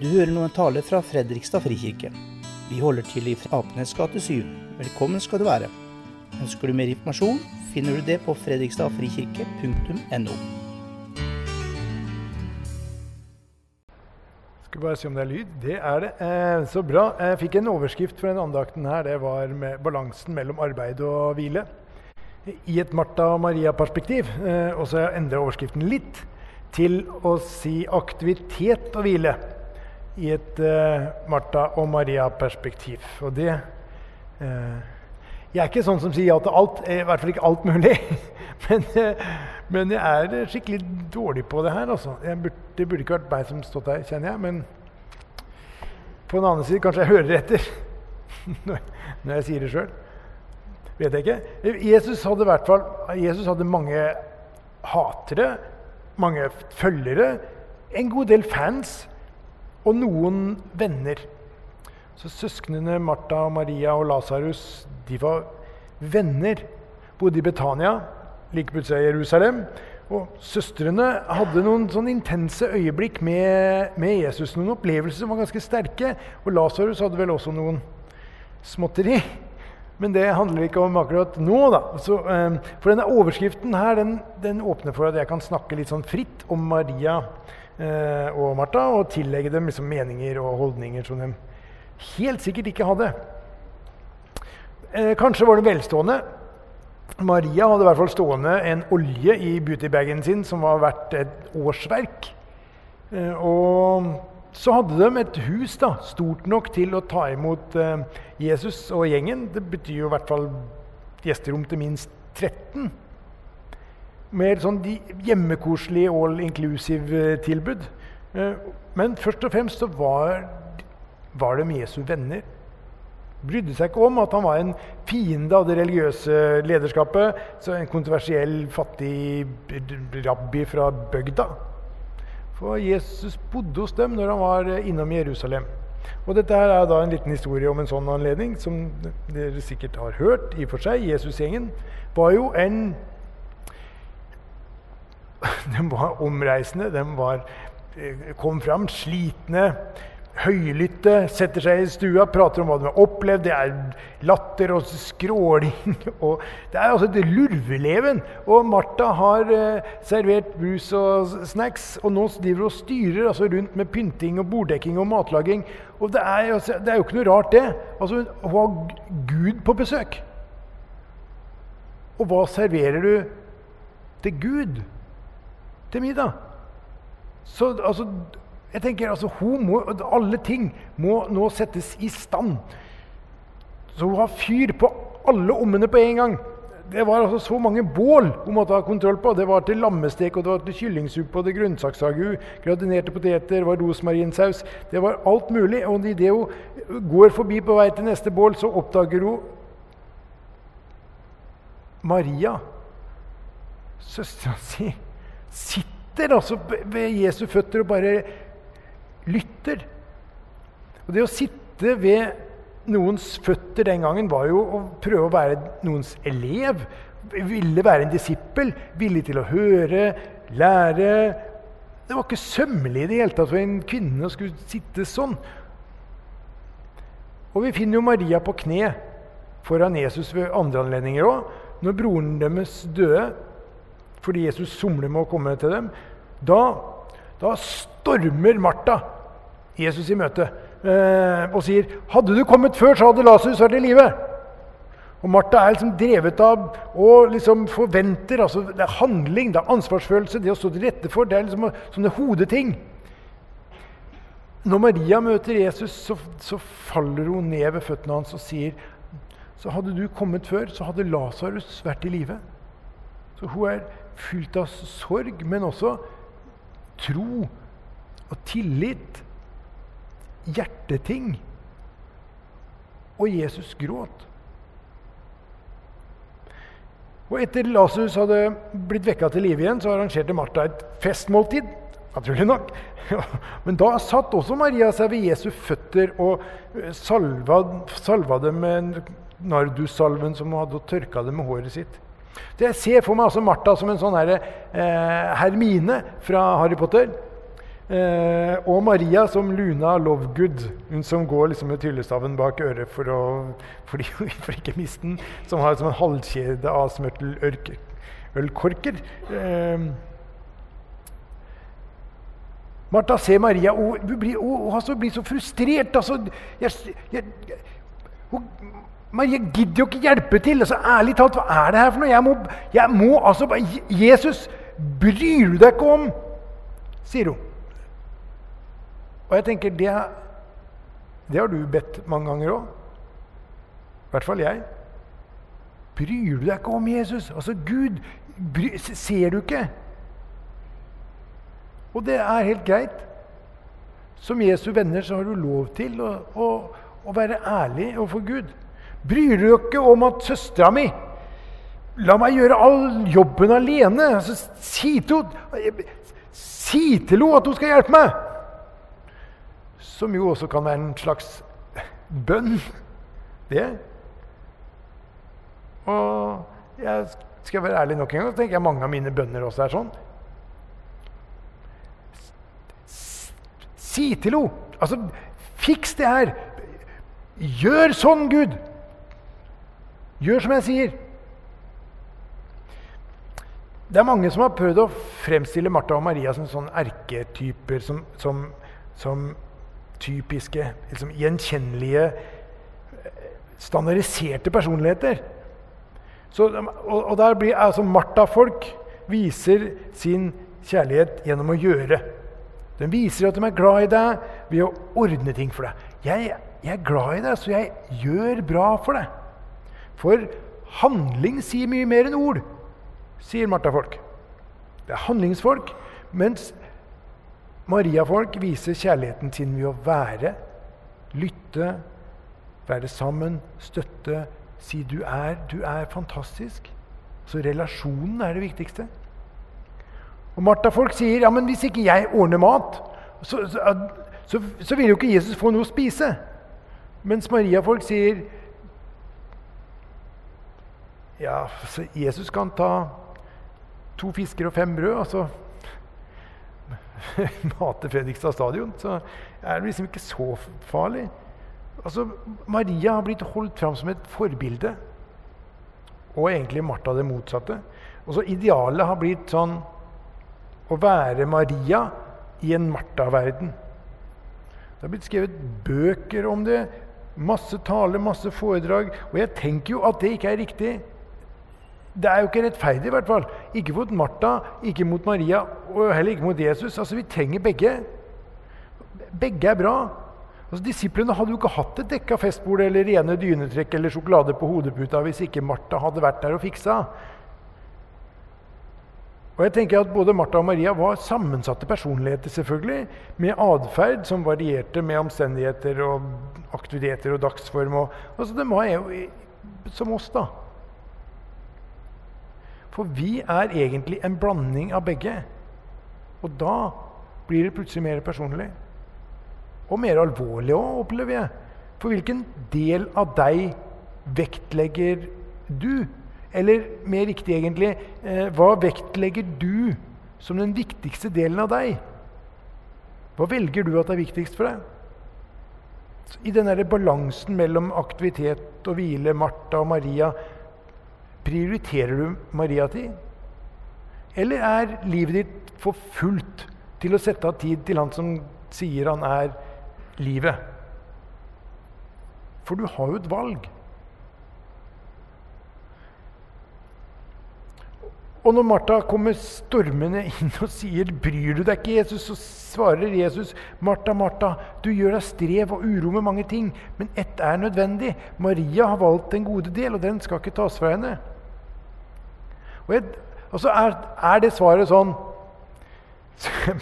Du hører nå en tale fra Fredrikstad frikirke. Vi holder til i Apenes gate 7. Velkommen skal du være. Ønsker du mer informasjon, finner du det på fredrikstadfrikirke.no. Skal bare se om det er lyd. Det er det. Eh, så bra. Jeg fikk en overskrift for den andakten her. Det var med balansen mellom arbeid og hvile. I et Martha og Maria-perspektiv. Eh, og så endrer jeg overskriften litt til å si aktivitet og hvile. I et uh, Martha og Maria-perspektiv. Og det uh, Jeg er ikke sånn som sier ja til alt. I hvert fall ikke alt mulig. men, uh, men jeg er skikkelig dårlig på det her. Altså. Burde, det burde ikke vært meg som stått her, kjenner jeg. Men på den annen side kanskje jeg hører etter når jeg sier det sjøl. Vet jeg ikke. Jesus hadde, hvert fall, Jesus hadde mange hatere, mange følgere, en god del fans og noen venner. Så Søsknene Martha, Maria og Lasarus var venner. Bodde i Betania, like plutselig i Jerusalem. Og Søstrene hadde noen sånn intense øyeblikk med, med, Jesus. Noen opplevelser som var ganske sterke. Og Lasarus hadde vel også noen småtteri. Men det handler ikke om akkurat nå. da. Så, um, for denne overskriften her, den, den, åpner for at jeg kan snakke litt sånn fritt om Maria og Martha, og tillegge dem liksom meninger og holdninger som de helt sikkert ikke hadde. Uh, kanskje var de velstående. Maria hadde i hvert fall stående en olje i beautybagen sin som var verdt et årsverk. Uh, og så hadde de et hus da, stort nok til å ta imot eh, Jesus og gjengen. Det betyr jo i hvert fall gjesterom til minst 13. Med sånn hjemmekoselig all inclusive-tilbud. Eh, men først og fremst så var, var de Jesu venner. Brydde seg ikke om at han var en fiende av det religiøse lederskapet. Så en kontroversiell, fattig rabbi fra bygda. For Jesus bodde hos dem når han var eh, innom Jerusalem. Og dette her er da en liten historie om en sånn anledning, som dere sikkert har hørt. i og for seg. Jesusgjengen var jo en De var omreisende. De var, eh, kom fram slitne høylytte, setter seg i stua, prater om hva de har opplevd. Det er latter og skråling. Og det er altså et lurveleven. Og Martha har eh, servert brus og snacks, og nå driver hun og styrer altså, rundt med pynting og borddekking og matlaging. Og det er, altså, det er jo ikke noe rart, det. Altså, hun har Gud på besøk. Og hva serverer du til Gud til middag? Så altså jeg tenker altså, må, Alle ting må nå settes i stand. Så hun har fyr på alle ommene på en gang. Det var altså så mange bål hun måtte ha kontroll på. Det var til lammestek, og det var til kyllingsuppe og det grønnsaksragu, gradinerte poteter, var rosmarinsaus Det var alt mulig. Og idet hun går forbi på vei til neste bål, så oppdager hun Maria, søstera si, sitter altså ved Jesu føtter og bare lytter. Og Det å sitte ved noens føtter den gangen var jo å prøve å være noens elev. Ville være en disippel, villig til å høre, lære. Det var ikke sømmelig i det hele tatt for en kvinne å skulle sitte sånn. Og vi finner jo Maria på kne foran Jesus ved andre anledninger òg. Når broren deres døde fordi Jesus somler med å komme til dem. Da da stormer Martha Jesus i møte eh, og sier, 'Hadde du kommet før, så hadde Lasarus vært i live.' Og Martha er liksom drevet av og liksom forventer. altså Det er handling, det er ansvarsfølelse, det å stå til rette for. Det er liksom sånne hodeting. Når Maria møter Jesus, så, så faller hun ned ved føttene hans og sier så hadde du kommet før, så hadde Lasarus vært i live. Så hun er fylt av sorg, men også tro og tillit. Hjerteting. Og Jesus gråt. Og Etter Lasarus hadde blitt vekka til live igjen, så arrangerte Martha et festmåltid. Naturlig nok. Men da satt også Maria seg ved Jesu føtter og salva, salva dem med nardussalven som hun hadde, og tørka dem med håret sitt. Så Jeg ser for meg altså Martha som en sånn her, eh, Hermine fra Harry Potter. Eh, og Maria som Luna Lovegood, hun som går liksom med tryllestaven bak øret for, å, for, for ikke miste den, som har som en halvkjede av smørtelølkorker. Eh, Martha ser Maria, og hun blir, og, altså, blir så frustrert. Altså, jeg, jeg, hun, Maria gidder jo ikke hjelpe til. Altså, ærlig talt, hva er det her for noe? Jeg må, jeg må altså, Jesus, bryr du deg ikke om? sier hun. Og jeg tenker, det, det har du bedt mange ganger òg. I hvert fall jeg. Bryr du deg ikke om Jesus? Altså, Gud bry, ser du ikke? Og det er helt greit. Som Jesu venner så har du lov til å, å, å være ærlig overfor Gud. Bryr du deg ikke om at søstera mi La meg gjøre all jobben alene. Altså, si til henne si til henne at hun skal hjelpe meg! Som jo også kan være en slags bønn, det. Og jeg skal være ærlig nok en gang, så tenker jeg mange av mine bønner også er sånn. Si til henne! Altså, fiks det her! Gjør sånn, Gud! Gjør som jeg sier. Det er mange som har prøvd å fremstille Martha og Maria som sånne erketyper, som, som, som typiske, liksom, gjenkjennelige, standardiserte personligheter. Så, og, og, der blir altså Martha-folk viser sin kjærlighet gjennom å gjøre. Den viser at de er glad i deg ved å ordne ting for deg. Jeg, jeg er glad i deg, så jeg gjør bra for deg. For handling sier mye mer enn ord, sier Martha-folk. Det er handlingsfolk. Mens Maria-folk viser kjærligheten sin ved å være, lytte, være sammen, støtte, si du er, du er fantastisk. Så relasjonen er det viktigste. Og Martha-folk sier ja, men hvis ikke jeg ordner mat, så, så, så, så vil jo ikke Jesus få noe å spise. Mens Maria-folk sier ja, Jesus kan ta to fisker og fem brød, og så mate Fredrikstad stadion. Så er det liksom ikke så farlig. Altså, Maria har blitt holdt fram som et forbilde. Og egentlig Martha det motsatte. Og så Idealet har blitt sånn å være Maria i en Martha-verden. Det har blitt skrevet bøker om det, masse taler, masse foredrag. Og jeg tenker jo at det ikke er riktig. Det er jo ikke rettferdig, i hvert fall. Ikke mot Martha, ikke mot Maria og heller ikke mot Jesus. Altså, Vi trenger begge. Begge er bra. Altså, Disiplene hadde jo ikke hatt et dekka festbord eller rene dynetrekk eller sjokolade på hodeputa hvis ikke Martha hadde vært der og fiksa. Og jeg tenker at Både Martha og Maria var sammensatte personligheter, selvfølgelig, med atferd som varierte med omstendigheter og aktiviteter og dagsform. Og, altså, De var jo som oss, da. For vi er egentlig en blanding av begge. Og da blir det plutselig mer personlig. Og mer alvorlig òg, opplever jeg. For hvilken del av deg vektlegger du? Eller mer riktig, egentlig, eh, hva vektlegger du som den viktigste delen av deg? Hva velger du at er viktigst for deg? I denne balansen mellom aktivitet og hvile, Martha og Maria, prioriterer du Maria-tid? Eller er livet ditt for fullt til å sette av tid til han som sier han er livet? For du har jo et valg. Og når Martha kommer stormende inn og sier 'Bryr du deg ikke, Jesus?' så svarer Jesus, 'Martha, Martha, du gjør deg strev og uro med mange ting, men ett er nødvendig. Maria har valgt den gode del, og den skal ikke tas fra henne.' Og, jeg, og så er, er, det svaret sånn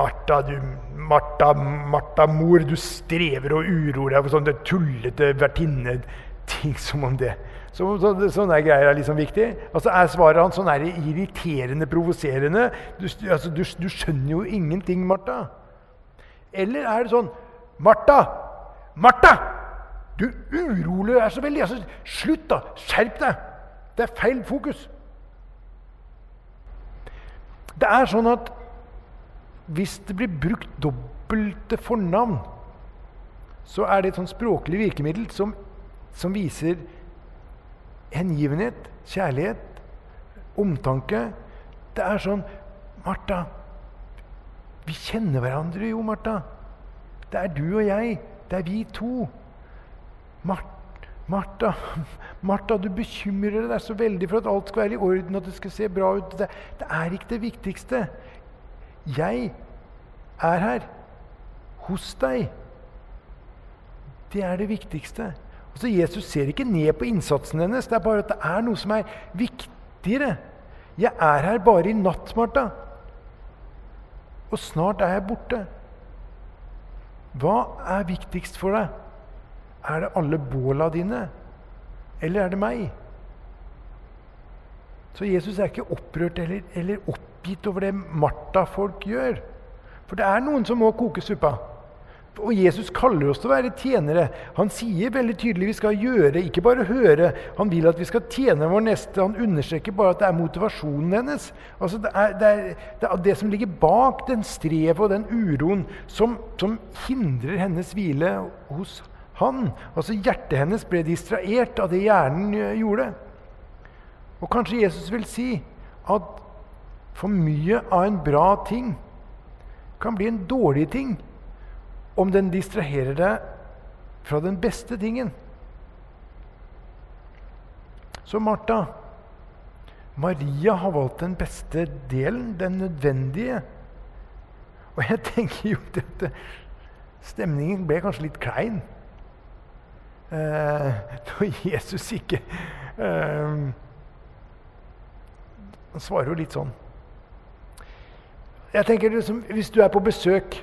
Martha, du, Martha, Martha, mor, du strever og uroer deg for sånne tullete vertinneting som om det så, så, sånne greier er liksom viktig. Og så Er svaret hans sånn er irriterende, provoserende? Du, altså, du, du, skjønner jo ingenting, Martha. Eller er det sånn Martha! Martha! Du uroer deg så veldig. Altså, slutt, da! Skjerp deg! Det er feil fokus. Det er sånn at hvis det blir brukt dobbelte fornavn, så er det et sånn språklig virkemiddel som, som viser hengivenhet, kjærlighet, omtanke. Det er sånn Martha, vi kjenner hverandre jo, Martha. Det er du og jeg. Det er vi to. Martha, Martha, Martha, du bekymrer deg så veldig for at alt skal være i orden, at det skal se bra ut. Det, det er ikke det viktigste. Jeg er her hos deg. Det er det viktigste. Altså, Jesus ser ikke ned på innsatsen hennes. Det er bare at det er noe som er viktigere. Jeg er her bare i natt, Martha. Og snart er jeg borte. Hva er viktigst for deg? Er det alle båla dine, eller er det meg? Så Jesus er ikke opprørt eller, eller oppgitt over det Martha-folk gjør. For det er noen som må koke suppa. Og Jesus kaller oss til å være tjenere. Han sier veldig tydelig vi skal gjøre, ikke bare høre. Han vil at vi skal tjene vår neste. Han understreker bare at det er motivasjonen hennes. Altså det, er, det, er, det, er det som ligger bak den strevet og den uroen som, som hindrer hennes hvile hos han. Altså Hjertet hennes ble distrahert av det hjernen gjorde. Og kanskje Jesus vil si at for mye av en bra ting kan bli en dårlig ting om den distraherer deg fra den beste tingen. Så Martha Maria har valgt den beste delen, den nødvendige. Og jeg tenker jo at stemningen ble kanskje litt klein. Eh, når Jesus ikke eh, Han svarer jo litt sånn. Jeg tenker liksom, Hvis du er på besøk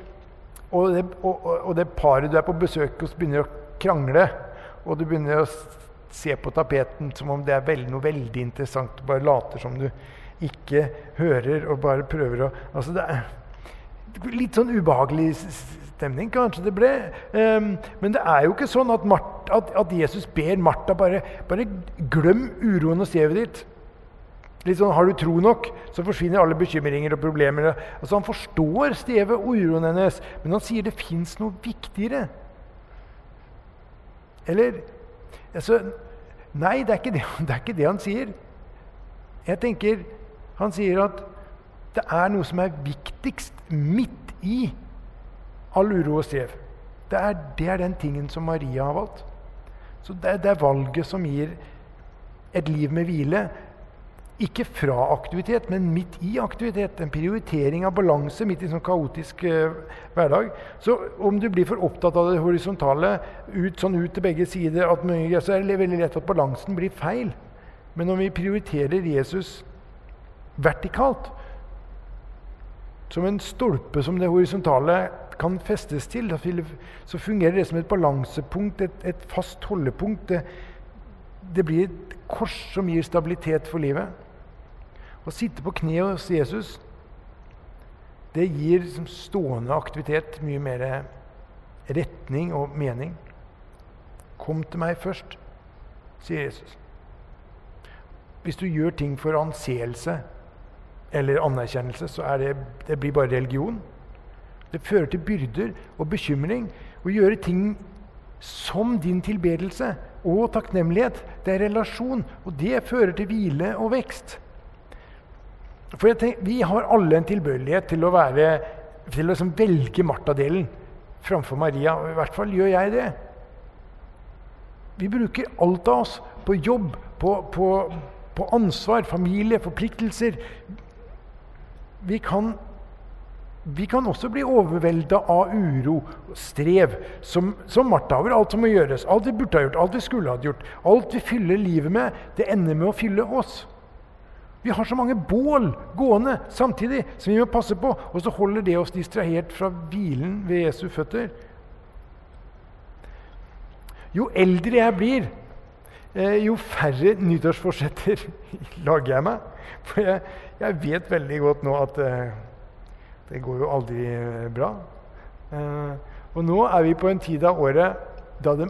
og det, og, og det, paret du er på besøk hos, begynner å krangle, og du begynner å se på tapeten som om det er veld, noe veldig interessant, du bare later som du ikke hører og bare prøver å altså det er Litt sånn ubehagelig stemning kanskje det ble. Um, men det er jo ikke sånn at, Martha, at Jesus ber Martha bare, bare glem uroen og stevet ditt. Litt sånn, Har du tro nok, så forsvinner alle bekymringer og problemer. Altså Han forstår stevet og uroen hennes, men han sier det fins noe viktigere. Eller altså, Nei, det er, det, det er, ikke det, han sier. Jeg tenker Han sier at det er noe som er viktigst midt i all uro og strev. Det er, det er den tingen som Maria har valgt. Så det det er valget som gir et liv med hvile. Ikke fra aktivitet, men midt i aktivitet. En prioritering av balanse midt i en sånn kaotisk eh, hverdag. Så om du blir for opptatt av det horisontale, ut, sånn ut til begge sider, mye, så er det veldig lett at balansen blir feil. Men om vi prioriterer Jesus vertikalt, som en stolpe som det horisontale kan festes til, så fungerer det som et balansepunkt, et, et fast holdepunkt. Det, det blir et kors som gir stabilitet for livet. Å sitte på kne hos Jesus det gir liksom stående aktivitet mye mer retning og mening. Kom til meg først, sier Jesus. Hvis du gjør ting for anseelse eller anerkjennelse, så er det, det blir bare religion. Det fører til byrder og bekymring. Å gjøre ting som din tilbedelse og takknemlighet, det er relasjon, og det fører til hvile og vekst. For tenker, Vi har alle en tilbøyelighet til å, være, til å liksom velge Martha-delen framfor Maria. Og I hvert fall gjør jeg det. Vi bruker alt av oss på jobb, på, på, på ansvar, familie, forpliktelser. Vi kan, vi kan også bli overvelda av uro og strev, som, som Martha over alt som må gjøres. Alt vi burde ha gjort, alt vi skulle ha gjort. Alt vi fyller livet med, det ender med å fylle oss. Vi har så mange bål gående samtidig som vi må passe på, og så holder det oss distrahert fra hvilen ved Jesu føtter. Jo eldre jeg blir, jo færre nyttårsforsetter lager jeg meg. For jeg, jeg, vet veldig godt nå at eh, det går jo aldri uh, bra. Eh, og nå er vi på en tid av året da det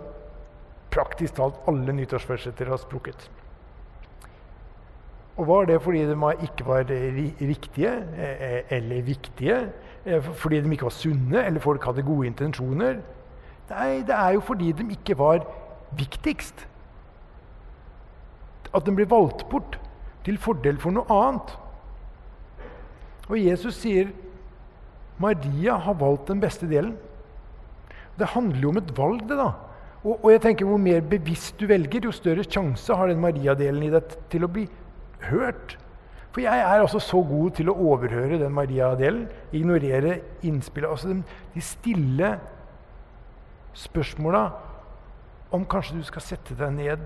praktisk talt alle nyttårsforsetter har sprukket. Og Var det fordi de ikke var riktige eh, eller viktige? eh, fordi de ikke var sunne, eller folk hadde gode intensjoner. Nei, det er jo fordi de ikke var viktigst. At den blir valgt bort til fordel for noe annet. Og Jesus sier Maria har valgt den beste delen. Det handler jo om et valg, det, da. Og, og jeg tenker Hvor mer bevisst du velger, jo større sjanse har den Maria-delen i deg til å bli hørt. For jeg er altså så god til å overhøre den Maria-delen, ignorere innspillet. Altså de, stille spørsmåla om kanskje du skal sette deg ned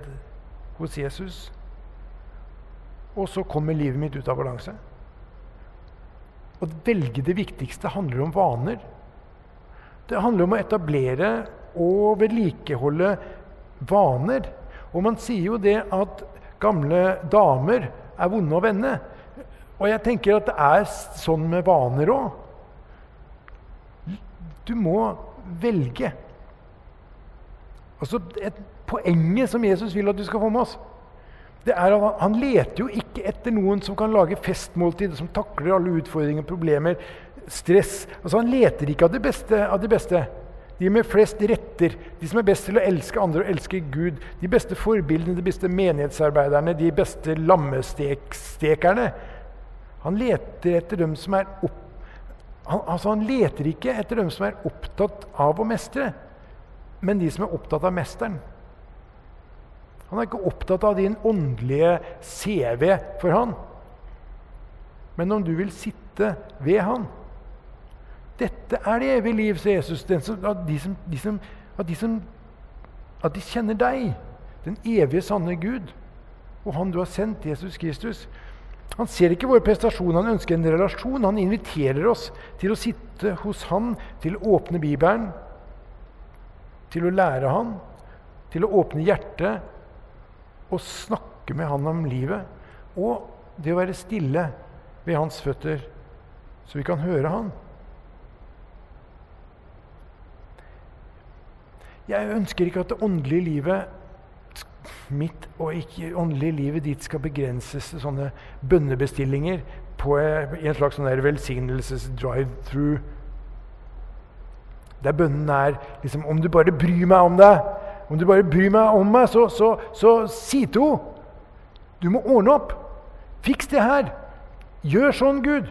hos Jesus. Og så kommer livet mitt ut av balanse. Å velge det viktigste handler om vaner. Det handler om å etablere og vedlikeholde vaner. Og man sier jo det at gamle damer er vonde å vende. Og jeg tenker at det er sånn med vaner òg. Du må velge. Altså, et Poenget som Jesus vil at du skal få med oss, det er at han leter jo ikke etter noen som kan lage festmåltid, som takler alle utfordringer, problemer, stress. Altså, han leter ikke av det beste av det beste. De med flest retter, de som er best til å elske andre og elske Gud. De beste forbildene, de beste menighetsarbeiderne, de beste lammestekerne. Han leter etter dem som er opp, han, altså han leter ikke etter dem som er opptatt av å mestre, men de som er opptatt av mesteren. Han er ikke opptatt av din åndelige CV for han, men om du vil sitte ved han. Dette er det evige liv, sier Jesus. Som, at, de som, de som, at, de som, at de kjenner deg, den evige, sanne Gud, og Han du har sendt, Jesus Kristus. Han ser ikke vår prestasjon, han ønsker en relasjon. Han inviterer oss til å sitte hos han, til å åpne Bibelen, til å lære han, til å åpne hjertet og snakke med han om livet. Og det å være stille ved hans føtter, så vi kan høre han. Jeg ønsker ikke at det åndelige livet mitt og ikke åndelige livet ditt skal begrenses til sånne bønnebestillinger på, i en slags sånn velsignelses-drive-through. Der bønnen er liksom Om du bare bryr meg om deg, om du bare bryr meg om meg, så, så, så si til henne Du må ordne opp. Fiks det her. Gjør sånn, Gud.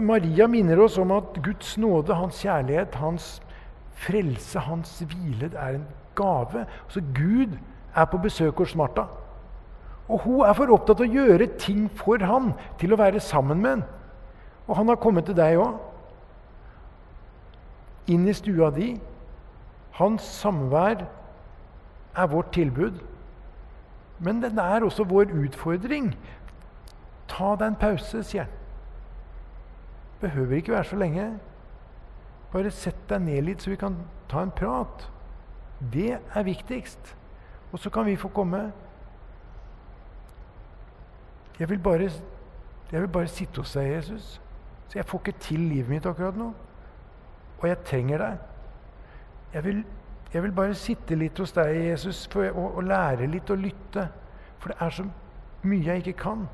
Maria minner oss om at Guds nåde, hans kjærlighet, hans frelse, hans hvile, er en gave. Så Gud er på besøk hos Martha. Og hun er for opptatt av å gjøre ting for han, til å være sammen med han. Og han har kommet til deg òg. Inn i stua di. Hans samvær er vårt tilbud. Men den er også vår utfordring. Ta deg en pause, sier han. Behøver ikke være så lenge. Bare sett deg ned litt, så vi kan ta en prat. Det er viktigst. Og så kan vi få komme. Jeg vil bare, jeg vil bare sitte hos deg, Jesus. Så jeg får ikke til livet mitt akkurat nå. Og jeg trenger deg. Jeg vil, jeg vil bare sitte litt hos deg, Jesus, for og, og, lære litt og lytte. For det er så mye jeg ikke kan.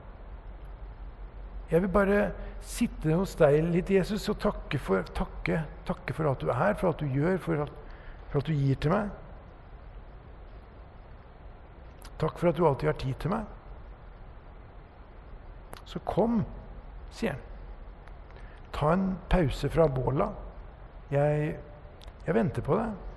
Jeg vil bare sitte hos deg litt, Jesus, og takke for, takke, takke for at du er, for at du gjør, for at for at du gir til meg. Takk for at du alltid har tid til meg. Så kom, sier han. Ta en pause fra båla. Jeg, jeg venter på deg.